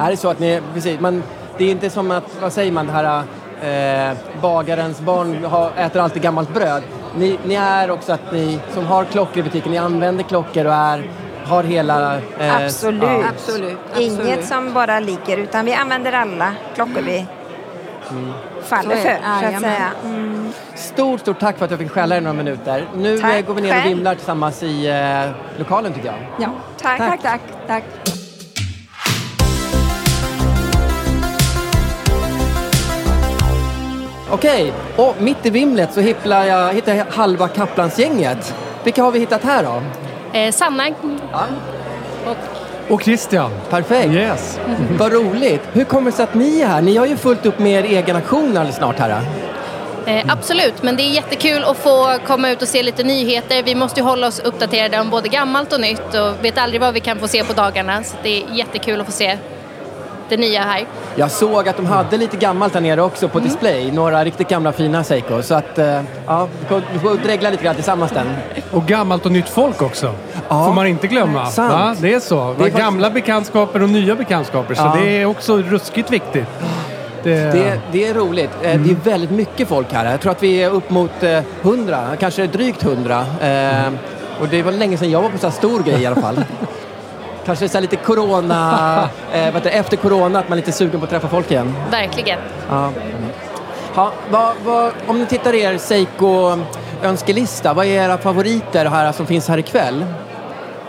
Är det så att ni, precis, man, det är inte som att, vad säger man, det här eh, bagarens barn har, äter alltid gammalt bröd. Ni, ni är också att ni som har klockor i butiken, ni använder klockor och är, har hela... eh, Absolut. ja. Absolut. Inget absolut. som bara ligger, utan vi använder alla klockor vi faller är det. för, så att säga. Mm. Stort, stort tack för att jag fick skälla er några minuter. Nu Tack går vi ner och vimlar tillsammans i eh, lokalen tycker jag. Ja. Tack. Tack, tack, tack. Okej, och mitt i vimlet så hittar jag, hittar jag halva Kaplansgänget. Vilka har vi hittat här då? Eh, Sanna. Och Christian. Perfekt. Yes. Vad roligt. Hur kommer det sig att ni är här? Ni har ju fullt upp med er egen aktion alldeles snart här. Eh, absolut, men det är jättekul att få komma ut och se lite nyheter. Vi måste ju hålla oss uppdaterade om både gammalt och nytt och vet aldrig vad vi kan få se på dagarna. Så det är jättekul att få se det nya här. Jag såg att de hade lite gammalt där nere också på display. Några riktigt gamla fina Seiko. Så att, eh, ja, vi får, vi får dregla lite grann tillsammans den. Och gammalt och nytt folk också. Ja. Får man inte glömma. Sant. Va? Det är så. Det är Va? faktiskt- Gamla bekantskaper och nya bekantskaper. Så Ja. det är också ruskigt viktigt. Det, Det, det är roligt. Eh, Det är väldigt mycket folk här. Jag tror att vi är upp mot eh, 100, kanske drygt 100. Eh, Och det var länge sedan jag var på så här stor grej i alla fall. Kanske så lite corona, eh, heter det, efter corona, att man är lite sugen på att träffa folk igen. Verkligen. Ja. Ja, vad, vad, om ni tittar i er Seiko-önskelista, vad är era favoriter här som finns här ikväll?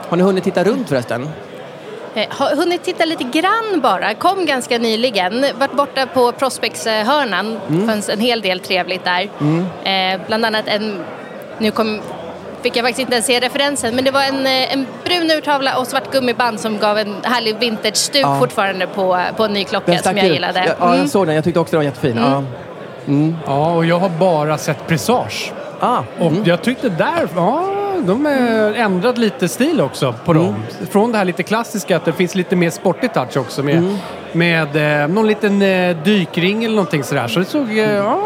Har ni hunnit titta runt förresten? Eh, Har hunnit titta lite grann bara. Kom ganska nyligen. Varit borta på Prospects-hörnan. Mm. fanns en hel del trevligt där. Mm. Eh, bland annat en... Nu kom, fick jag faktiskt inte ens se referensen, men det var en, eh, en brun urtavla och svart gummiband som gav en härlig vintage-stuk Ja. fortfarande på, på en ny klocka som jag ut. gillade. Ja, ja, Mm. jag såg den. Jag tyckte också den var jättefin. Mm. Ja. Mm. Ja, och jag har bara sett Presage. Ah, och mm. jag tyckte där, ja, de har ändrat lite stil också på Mm. dem. Från det här lite klassiska, att det finns lite mer sportig touch också med, Mm. med eh, någon liten eh, dykring eller någonting sådär. Så det såg, eh, ja,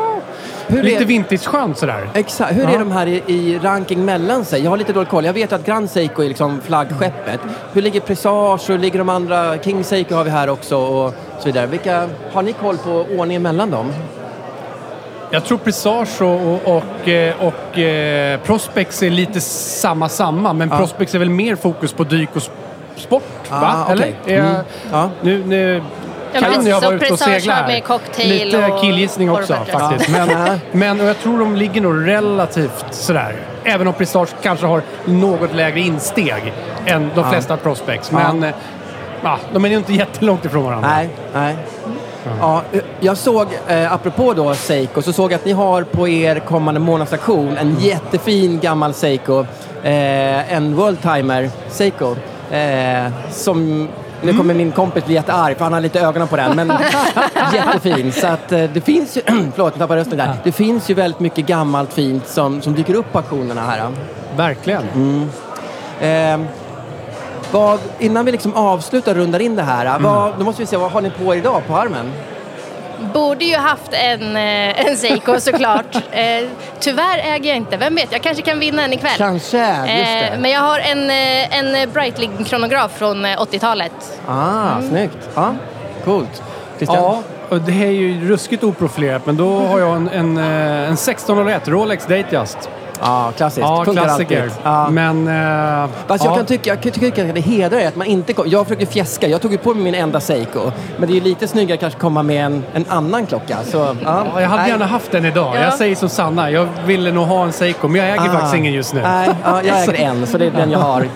Hur lite är- vintage-skönt sådär. Exakt. Hur Ja. är de här i, i ranking mellan sig? Jag har lite dålig koll. Jag vet att Grand Seiko är liksom flaggskeppet. Hur ligger Presage och ligger de andra? King Seiko har vi här också och så vidare. Vilka, har ni koll på ordningen mellan dem? Jag tror Presage och, och, och, eh, och eh, Prospex är lite samma samma, men Ja. Prospex är väl mer fokus på dyk och sp- sport? Ah, va? okej. Eller? Mm. Ja. Nu, nu kan jag Så vara ute och Presage segla har här. med cocktail Lite killgissning också faktiskt. Ja. Men, men och jag tror de ligger nog relativt sådär. Även om Prestige kanske har något lägre insteg än de Ja. flesta Prospects. Ja. Men eh, ja, de är ju inte jättelångt ifrån varandra. Nej, nej. Ja, jag såg, eh, apropå då Seiko, så såg jag att ni har på er kommande månadsaktion en jättefin gammal Seiko. Eh, en Worldtimer Seiko. Eh, som, nu kommer min kompis bli jättearg för han har lite ögonen på den. Men jättefin. Så att eh, det finns ju, förlåt jag tappade rösten där. Det finns ju väldigt mycket gammalt fint som, som dyker upp på auktionerna här. Verkligen. Mm. Eh, vad, innan vi liksom avslutar och rundar in det här, vad, då måste vi se vad har ni på er idag på armen? Borde ju haft en, eh, en Seiko såklart. eh, tyvärr äger jag inte. Vem vet, jag kanske kan vinna en ikväll. Kanske, just det. Eh, men jag har en, eh, en Breitling-kronograf från eh, 80-talet. Ah, snyggt. Ja, coolt. Christian? Ja, och det är ju ruskigt oprofilerat men då har jag en, en, en 1601 Rolex Datejust. Ja, klassiskt. Ja, Funkar klassiker. alltid. Ja. Men... Eh, ja. jag kan tycka, jag kan tycka att det hedrar er att man inte kom, Jag försökte fjäska, jag tog ju på mig min enda Seiko. Men det är ju lite snyggare kanske komma med en, en annan klocka. Så, ja. Ja, jag hade Nej. gärna haft den idag. Ja. Jag säger som Sanna, jag ville nog ha en Seiko, men jag äger Ah. faktiskt ingen just nu. Nej, ja, jag äger en, så det är den jag har.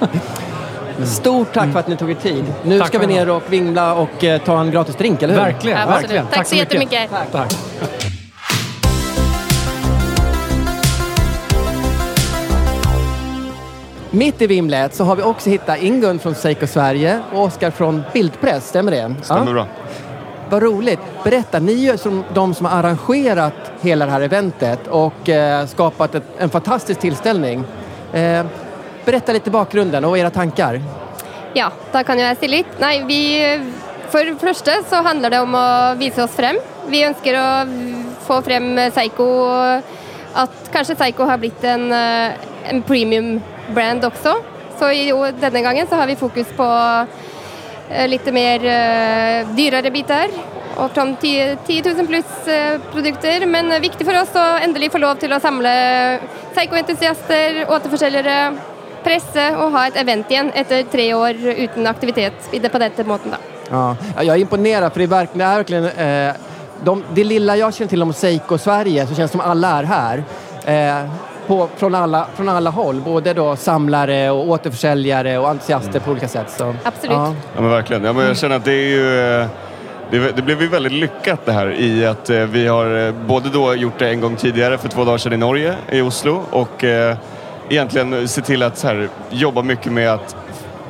Stort tack för att ni tog er tid. Nu Tack ska vi ner och vingla och eh, ta en gratis drink, eller hur? Verkligen, verkligen. Tack så jättemycket. Tack. Mitt i vimlet så har vi också hittat Ingun från Seiko Sverige och Oskar från Bildpress, stämmer det? Stämmer bra. Vad roligt. Berätta, ni är ju som de som har arrangerat hela det här eventet och eh, skapat ett, en fantastisk tillställning. Eh, berätta lite bakgrunden och era tankar. Ja, da kan jeg si litt. Nei, vi, for det første så handler det om å vise oss frem. Vi ønsker å få frem Seigo, at kanskje Seigo har blitt en, eh, en premium brand också. Så i, og denne gangen så har vi fokus på eh, litt mer eh, dyrere bitar. Og fra 10 10 000 pluss eh, produkter. Men eh, viktig for oss å endelig få lov til å samle Seigo-entusiaster, återforselgere, presse og ha et event igjen etter tre år uten aktivitet på dette måten. da. Ja, ja, jag är imponerad för det är verkligen, det är verkligen eh, de, det lilla jag känner till om Seiko Sverige så känns det som alla är här. Eh, på, från, alla, från alla håll, både då samlare och återförsäljare och entusiaster på olika sätt. Så, Absolut. Ja. Ja, men verkligen. Ja, men jag känner att det är ju... eh, Det, det blev ju väldigt lyckat det här i att eh, vi har eh, både då gjort det en gång tidigare för två dagar sedan i Norge, i Oslo och eh, egentligen se till att så här, jobba mycket med att,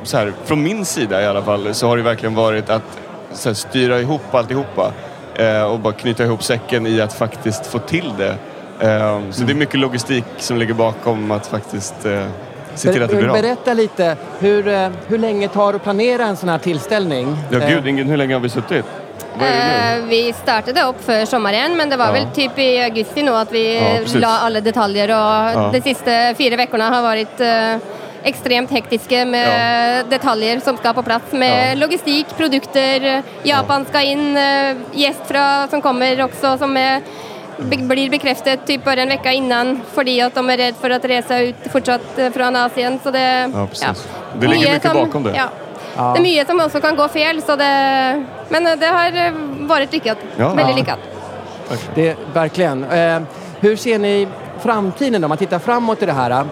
så här, från min sida i alla fall, så har det verkligen varit att så här, styra ihop alltihopa eh, och bara knyta ihop säcken i att faktiskt få till det. Eh, så det är mycket logistik som ligger bakom att faktiskt eh, se till att det blir av. Berätta lite, hur, eh, hur länge tar det att planera en sån här tillställning? Ja, gud, ingen, hur länge har vi suttit? Eh, vi startade upp för sommaren, men det var Ja. väl typ i augusti nu att vi Ja, la alla detaljer och Ja. de sista fyra veckorna har varit eh, extremt hektiska med detaljer som ska på plats med Ja. logistik, produkter. Japan ska in, eh, gäst som kommer också som är, blir bekräftat typ bara en vecka innan fordi att de är rädda för att resa ut fortsatt eh, från Asien. Så det, Ja, precis. Det ligger mycket som- bakom det. Ja. Ja. Det är mycket som också kan gå fel, så det, men eh, det har eh, varit lyckat. Ja. Väldigt Ja. lyckat. Det, verkligen. Eh, hur ser ni framtiden då? Om man tittar framåt i det här.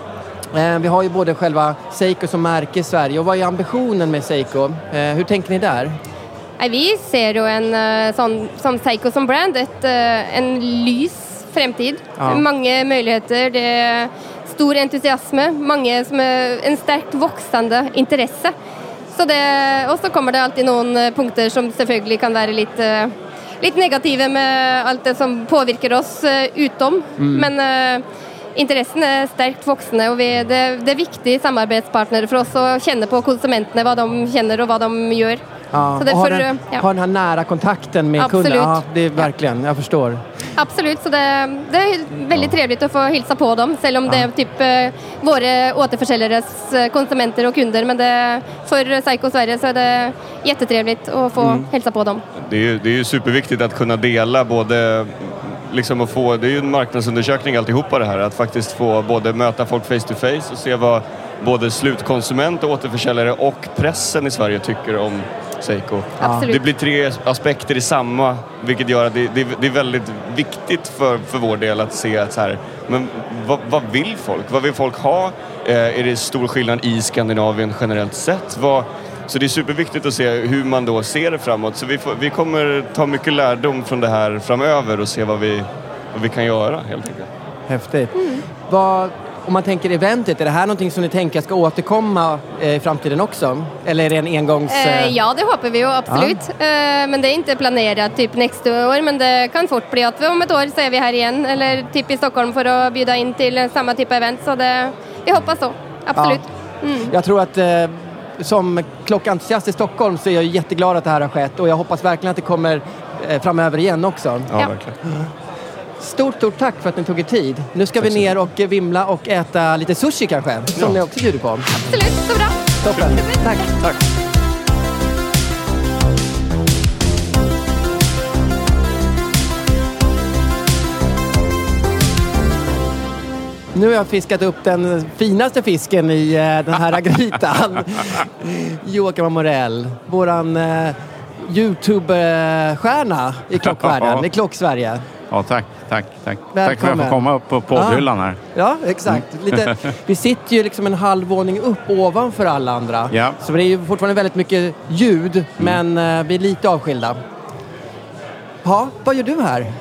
Eh, vi har ju både själva Seiko som märke i Sverige och vad är ambitionen med Seiko? Eh, hur tänker ni där? Vi ser ju en eh, sån, som Seiko som brand, ett, eh, en lys framtid. Ja. Många möjligheter, det är stor entusiasm, många som är en starkt växande intresse. Så det, och så kommer det alltid några punkter som självklart kan vara lite, lite negativa med allt det som påverkar oss eh, utom. Mm. Men eh, intressen är starkt vuxna och vi, det, det är viktiga samarbetspartner för oss att känna på konsumenterna, vad de känner och vad de gör. Ja, Så det och ha, får, den, ja. ha den här nära kontakten med Absolut. kunderna. Ja, det är verkligen, jag förstår. Absolut, så det, det är väldigt trevligt att få hälsa på dem, även om Ja. det är typ eh, våra återförsäljares eh, konsumenter och kunder. Men det, för Psycho Sverige så är det jättetrevligt att få Mm. hälsa på dem. Det är, ju, det är superviktigt att kunna dela både liksom att få, det är ju en marknadsundersökning alltihopa det här, att faktiskt få både möta folk face to face och se vad både slutkonsument och återförsäljare och pressen i Sverige tycker om Seiko. Absolut. Det blir tre aspekter i samma, vilket gör att det, det, det är väldigt viktigt för, för vår del att se att så här, men vad, vad vill folk? Vad vill folk ha? Eh, är det stor skillnad i Skandinavien generellt sett? Vad, så det är superviktigt att se hur man då ser det framåt. Så vi, får, vi kommer ta mycket lärdom från det här framöver och se vad vi, vad vi kan göra helt enkelt. Häftigt. Vad, om man tänker eventet, är det här någonting som ni tänker ska återkomma eh, i framtiden också? Eller är det en engångs... Eh, eh, ja, det hoppas vi ju absolut. Eh, men det är inte planerat typ nästa år, men det kan fort bli att vi om ett år så är vi här igen, eller typ i Stockholm för att bjuda in till samma typ av event. Så det, vi hoppas så, absolut. Mm. Jag tror att som klockentusiast i Stockholm så är jag jätteglad att det här har skett och jag hoppas verkligen att det kommer framöver igen också. Ja, verkligen. Stort, stort tack för att ni tog er tid. Nu ska vi ner och vimla och äta lite sushi kanske, som ni också bjuder på. Absolut, så bra. Toppen. Tack. tack. Nu har jag fiskat upp den finaste fisken i eh, den här grytan. Joakim Amorell, våran eh, Youtube-stjärna i klockvärlden, i Klocksverige. Ja, tack, tack, tack. Tack för att jag får komma upp på poddhyllan här. Ja, exakt. Lite, vi sitter ju liksom en halv våning upp ovanför alla andra. Ja. Så det är ju fortfarande väldigt mycket ljud, men eh, vi är lite avskilda. Ja, vad gör du här?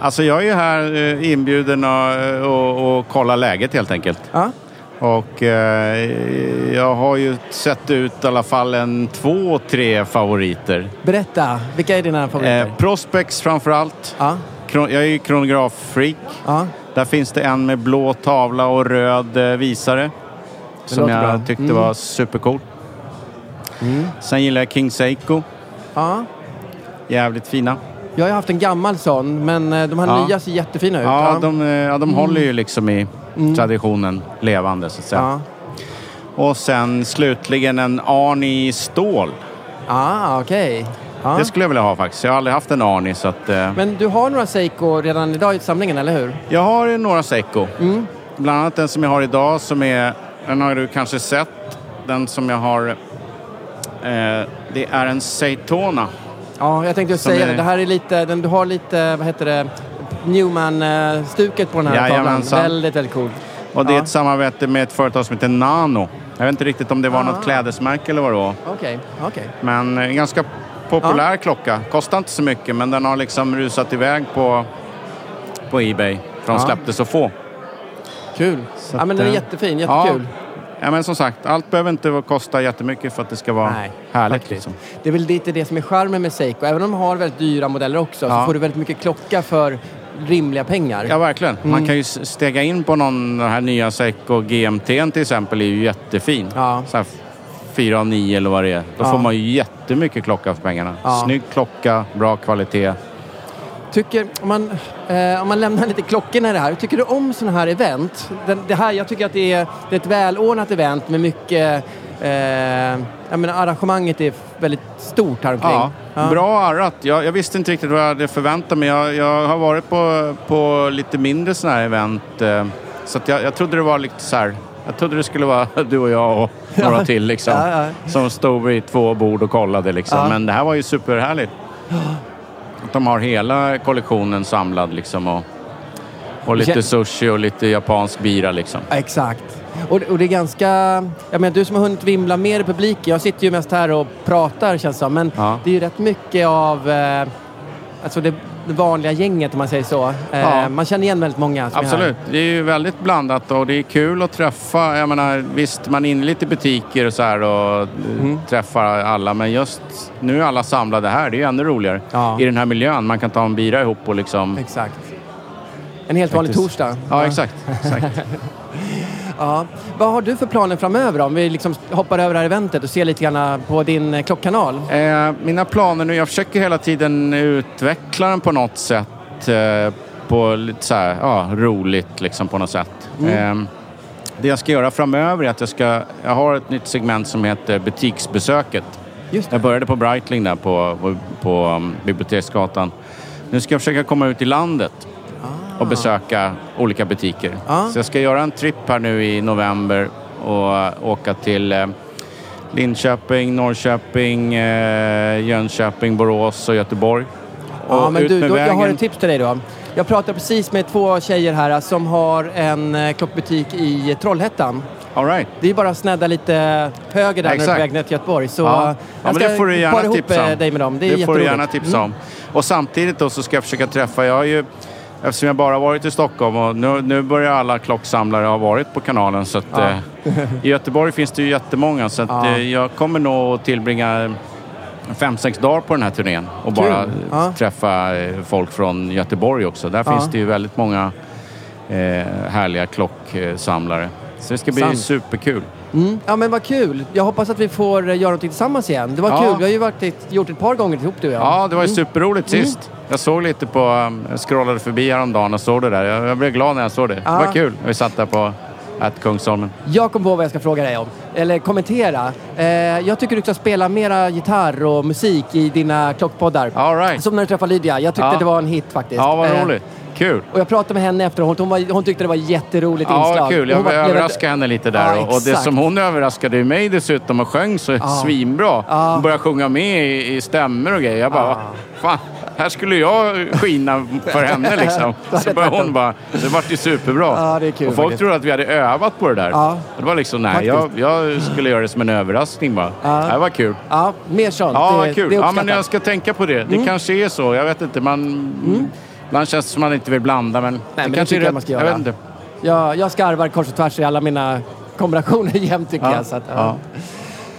Alltså jag är ju här eh, inbjuden och, och, och kolla läget helt enkelt. Ja. Och eh, jag har ju sett ut i alla fall en två, tre favoriter. Berätta, vilka är dina favoriter? Eh, Prospects framför allt. Kron- jag är ju kronograffreak. Där finns det en med blå tavla och röd eh, visare. Det som jag bra. tyckte Mm. var supercool. Sen gillar jag King Seiko. Ja. Jävligt fina. Jag har haft en gammal sån, men eh, de här Ja. nya ser jättefina ut. Ja, de, eh, ja, de Mm. håller ju liksom i Mm. traditionen levande så att säga. Och sen slutligen en Arni i stål. Ah, okej. Ja. Det skulle jag vilja ha faktiskt. Jag har aldrig haft en Arni så att... eh, Men du har några Seiko redan idag i samlingen, eller hur? Jag har några Seiko. Mm. Bland annat den som jag har idag som är... Den har du kanske sett. Den som jag har... Eh, det är en Seitona. Ja, jag tänkte säga är- det. Det här är lite, den, du har lite, vad heter det, Newman-stuket på den här tavlan. Jajamensan. Väldigt, väldigt coolt. Och det är Ja. ett samarbete med ett företag som heter Nano. Jag vet inte riktigt om det var Ah. något klädesmärke eller vad det var. Okej, okej. Men en ganska populär klocka. Kostar inte så mycket men den har liksom rusat iväg på, på Ebay. För de Ja. släppte så få. Kul. Så ja, men den är eh, jättefin, jättekul. Ja. ja, men som sagt, allt behöver inte kosta jättemycket för att det ska vara Nej, härligt. Liksom. Det är väl lite det som är charmen med Seiko. Även om de har väldigt dyra modeller också Ja. så får du väldigt mycket klocka för rimliga pengar. Ja, verkligen. Man Mm. kan ju stega in på någon den här nya Seiko GMT till exempel är ju jättefin. Så här fyra av nio eller vad det är. Då Ja. får man ju jättemycket klocka för pengarna. Ja. Snygg klocka, bra kvalitet. Tycker, om, man, eh, om man lämnar lite klockorna i det här, tycker du om sådana här event? Den, det här, jag tycker att det är, det är ett välordnat event med mycket... Eh, jag menar, arrangemanget är väldigt stort här omkring. Ja, bra arrat. Jag, jag visste inte riktigt vad jag hade förväntat mig. Jag, jag har varit på, på lite mindre sådana här event. Eh, så jag, jag trodde det var lite så här... Jag trodde det skulle vara du och jag och några till liksom. Ja, ja. Som stod vid två bord och kollade liksom. Ja. Men det här var ju superhärligt. Att de har hela kollektionen samlad liksom. Och, och lite sushi och lite japansk bira liksom. Exakt. Och, och det är ganska... Jag menar, du som har hunnit vimla mer i publiken. Jag sitter ju mest här och pratar känns det som. Men det är ju rätt mycket av... Eh, alltså det, det vanliga gänget om man säger så. Eh, Ja. Man känner igen väldigt många som är. Absolut. Det är ju väldigt blandat och det är kul att träffa. Jag menar, visst, man är inne lite i butiker och så här och Mm. träffar alla. Men just nu är alla samlade här. Det är ju ännu roligare. I den här miljön. Man kan ta en bira ihop och liksom... Exakt. En helt vanlig torsdag. Ja, exakt. exakt. Ja. Vad har du för planer framöver då? Om vi liksom hoppar över det här eventet och ser lite grann på din eh, klockkanal. Eh, mina planer nu, jag försöker hela tiden utveckla den på något sätt. Eh, på lite så här, ja, roligt liksom på något sätt. Mm. Eh, det jag ska göra framöver är att jag ska, jag har ett nytt segment som heter butiksbesöket. Just Jag började på Breitling där på, på, på um, Biblioteksgatan. Nu ska jag försöka komma ut i landet och besöka olika butiker. Ah. Så jag ska göra en tripp här nu i november och uh, åka till eh, Linköping, Norrköping, eh, Jönköping, Borås och Göteborg. Ja, Och men ut du, då, jag har ett tips till dig då. Jag pratade precis med två tjejer här som har en eh, klockbutik i Trollhättan. All right. Det är bara att snedda lite höger där när du är på Exakt. väg ner till Göteborg. Så ja. jag ja, men ska det får du gärna ihop tipsa eh, om. dig med dem. Det är får du gärna tipsa Mm. om. Och samtidigt då så ska jag försöka träffa, jag har ju Eftersom jag bara varit i Stockholm och nu, nu börjar alla klocksamlare ha varit på kanalen så att Ja. eh, i Göteborg finns det ju jättemånga så att Ja. eh, jag kommer nog att tillbringa fem, sex dagar på den här turnén och Kul. bara Ja. träffa eh, folk från Göteborg också. Där finns det ju väldigt många eh, härliga klocksamlare. Så det ska bli Sant. superkul. Mm. Ja men vad kul. Jag hoppas att vi får eh, göra någonting tillsammans igen. Det var Ja. kul. Vi har ju varit, ett- gjort ett par gånger ihop du och jag. Ja, det var ju Mm. superroligt Mm. sist. Jag såg lite på, um, jag scrollade förbi häromdagen och såg det där. Jag, jag blev glad när jag såg det. Ja. Det var kul. Vi satt där på att Kungsholmen. Jag kom på vad jag ska fråga dig om. Eller kommentera. Eh, jag tycker du ska spela mera gitarr och musik i dina klockpoddar. All right. Som när du träffade Lydia. Jag tyckte Ja. det var en hit faktiskt. Ja, vad Eh, roligt. Kul. Och jag pratade med henne efteråt. Hon, var, hon tyckte det var ett jätteroligt Ja, inslag. vad kul. Jag var- överraskade henne lite där. Ja, och, det som hon överraskade mig dessutom och sjöng så Ja. svinbra. Hon började sjunga med i, i stämmor och grejer. Jag bara, fan, här skulle jag skina för henne liksom. Ja, Så det började hon bara, det vart ju superbra. Ja, det kul och folk faktiskt. trodde att vi hade övat på det där. Ja. Det var liksom, nej, jag, jag skulle göra det som en överraskning bara. Ja. Det var kul. Ja, mer sånt. Ja, det, kul. Det ja, men jag ska tänka på det. Det Mm. kanske är så. Jag vet inte. Man, Ibland känns det som man inte vill blanda, men... men det kanske tycker är jag rätt. man ska Jag göra. vet inte. Jag, jag skarvar kors och tvärs i alla mina kombinationer jämt tycker jag. Så att, ja. ja.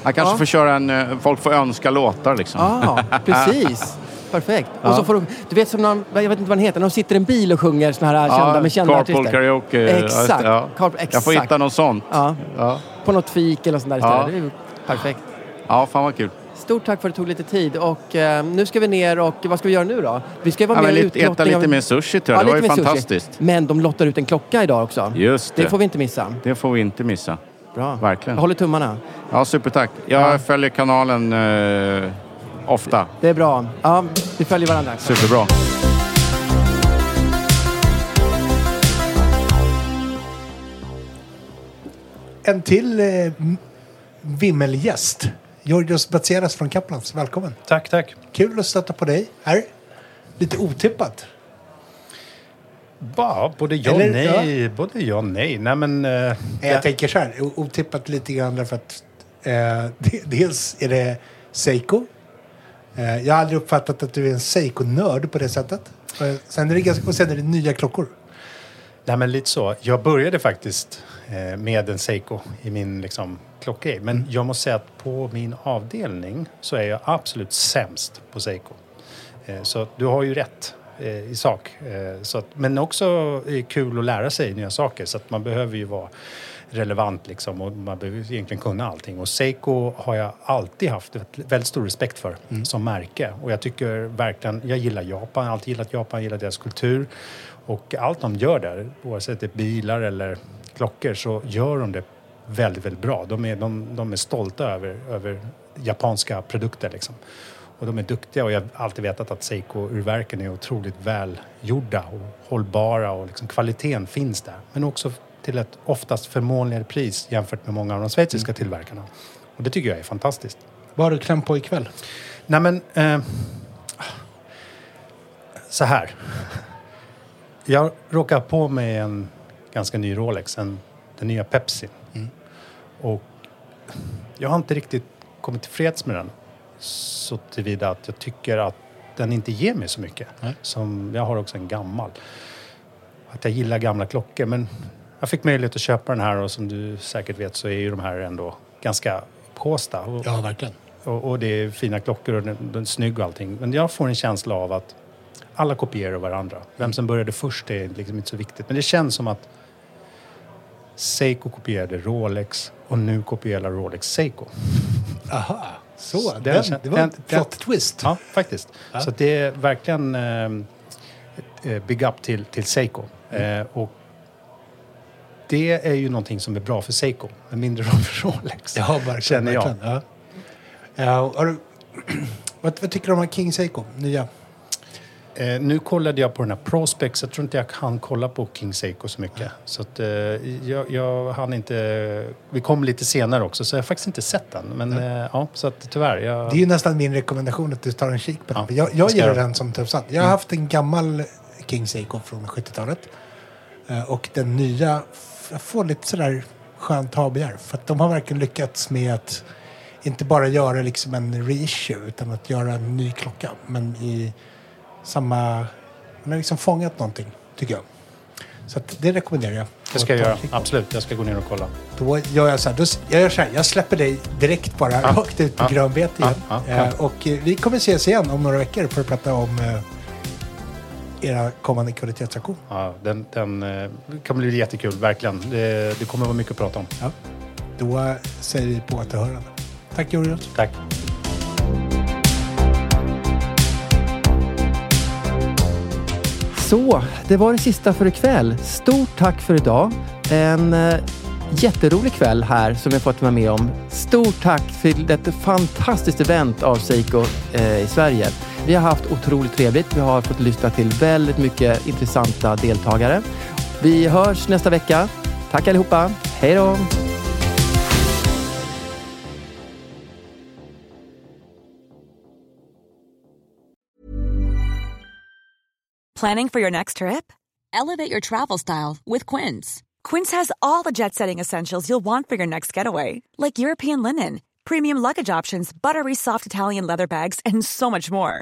Jag kanske Ja. får köra en... eh, Folk får önska låtar liksom. Ja, precis. Perfekt. Ja. Och så får du, du vet som någon, jag vet inte vad den heter, de sitter i en bil och sjunger såna här kända med kända carpool artister. karaoke. Ja, Exakt. ja. Carp- exakt. Jag får hitta något sånt. Ja. Ja. På något fik eller sånt där istället. Ja. Det är ju perfekt. Ja, fan vad kul. Stort tack för att det tog lite tid och eh, nu ska vi ner och vad ska vi göra nu då? Vi ska vara Ja, med lite, äta av- lite mer sushi tror jag. det var ju mer sushi. fantastiskt. Men de lottar ut en klocka idag också. Just det. Det får vi inte missa. Det får vi inte missa. Bra. Verkligen. Jag håller tummarna. Ja, supertack. Jag följer kanalen eh, ofta. Det är bra. Ja, vi följer varandra. Superbra. En till eh, vimmelgäst. Georgios Batseras från Kaplans. Välkommen. Tack, tack. Kul att stöta på dig här. Lite otippat. Ja, både ja och Eller, nej. Både ja och nej. Nej, men... eh, Jag ja. tänker så här, o- otippat lite grann därför att eh, de- dels är det Seiko. Eh, jag har aldrig uppfattat att du är en Seiko-nörd på det sättet. Eh, sen är det ganska, och sen är det nya klockor. Nej, men lite så. Jag började faktiskt eh, med en Seiko i min liksom, klockgrej. Men jag måste säga att på min avdelning så är jag absolut sämst på Seiko. Så du har ju rätt i sak. Så att, men också kul att lära sig nya saker. Så att man behöver ju vara relevant liksom och man behöver egentligen kunna allting. Och Seiko har jag alltid haft väldigt stor respekt för mm. som märke. Och jag tycker verkligen, jag gillar Japan, jag har alltid gillat Japan, gillar deras kultur. Och allt de gör där, oavsett det är bilar eller klockor, så gör de det väldigt, väldigt bra. De är, de, de är stolta över, över japanska produkter liksom. Och de är duktiga och jag har alltid vetat att Seiko-urverken är otroligt välgjorda och hållbara och liksom kvaliteten finns där. Men också till ett oftast förmånligare pris jämfört med många av de schweiziska mm. tillverkarna. Och det tycker jag är fantastiskt. Vad har du klämt på ikväll? Nej men... Eh, så här. Jag råkar på mig en ganska ny Rolex, en, den nya Pepsi. Mm. Och jag har inte riktigt kommit tillfreds med den så tillvida att jag tycker att den inte ger mig så mycket. Som, jag har också en gammal. Att jag gillar gamla klockor men jag fick möjlighet att köpa den här och som du säkert vet så är ju de här ändå ganska påsta. Och, ja, verkligen. Och, och, det är fina klockor och den, den är snygg och allting. Men jag får en känsla av att alla kopierar varandra. Vem som började först är liksom inte så viktigt. Men det känns som att Seiko kopierade Rolex och nu kopierar Rolex Seiko. Aha. Så, den, den, det var en flott twist. Ja, faktiskt. Ja. Så det är verkligen eh, eh, big up till, till Seiko. Mm. Eh, och det är ju någonting som är bra för Seiko, men mindre bra för Rolex. Ja, verkligen. Känner jag. Verkligen, ja. Ja, du, vad, vad, tycker du om King Seiko, nya? Eh, nu kollade jag på den här Prospex. Jag tror inte jag kan kolla på King Seiko så mycket. Så att, eh, jag, jag hann inte... Vi kom lite senare också, så jag har faktiskt inte sett den. Men eh, ja, så att tyvärr. Jag... Det är ju nästan min rekommendation att du tar en kik på den. Ja, jag jag gillar den som tusan. Jag har mm. haft en gammal King Seiko från 70-talet. Eh, och den nya, jag får lite sådär skönt habegär. För att de har verkligen lyckats med att inte bara göra liksom en reissue utan att göra en ny klocka. Men i samma... Han har liksom fångat någonting, tycker jag. Så det rekommenderar jag. Det ska jag göra. Absolut, jag ska gå ner och kolla. Då gör jag så här. Då, jag gör så här. Jag släpper dig direkt bara ja. rakt ut på ja. grönbete igen. Ja. Eh, och eh, vi kommer ses igen om några veckor för att prata om eh, era kommande kvalitetsaktion. Ja, den, den eh, kan bli jättekul, verkligen. Det, det kommer vara mycket att prata om. Ja. Då säger vi på återhörande. Tack Jonas. Tack. Så, det var det sista för ikväll. Stort tack för idag. En eh, jätterolig kväll här som vi fått vara med om. Stort tack till ett fantastiskt event av Seiko eh, i Sverige. Vi har haft otroligt trevligt. Vi har fått lyssna till väldigt mycket intressanta deltagare. Vi hörs nästa vecka. Tack allihopa. Hej då! Planning for your next trip? Elevate your travel style with Quince. Quince has all the jet setting essentials you'll want for your next getaway, like European linen, premium luggage options, buttery soft Italian leather bags, and so much more.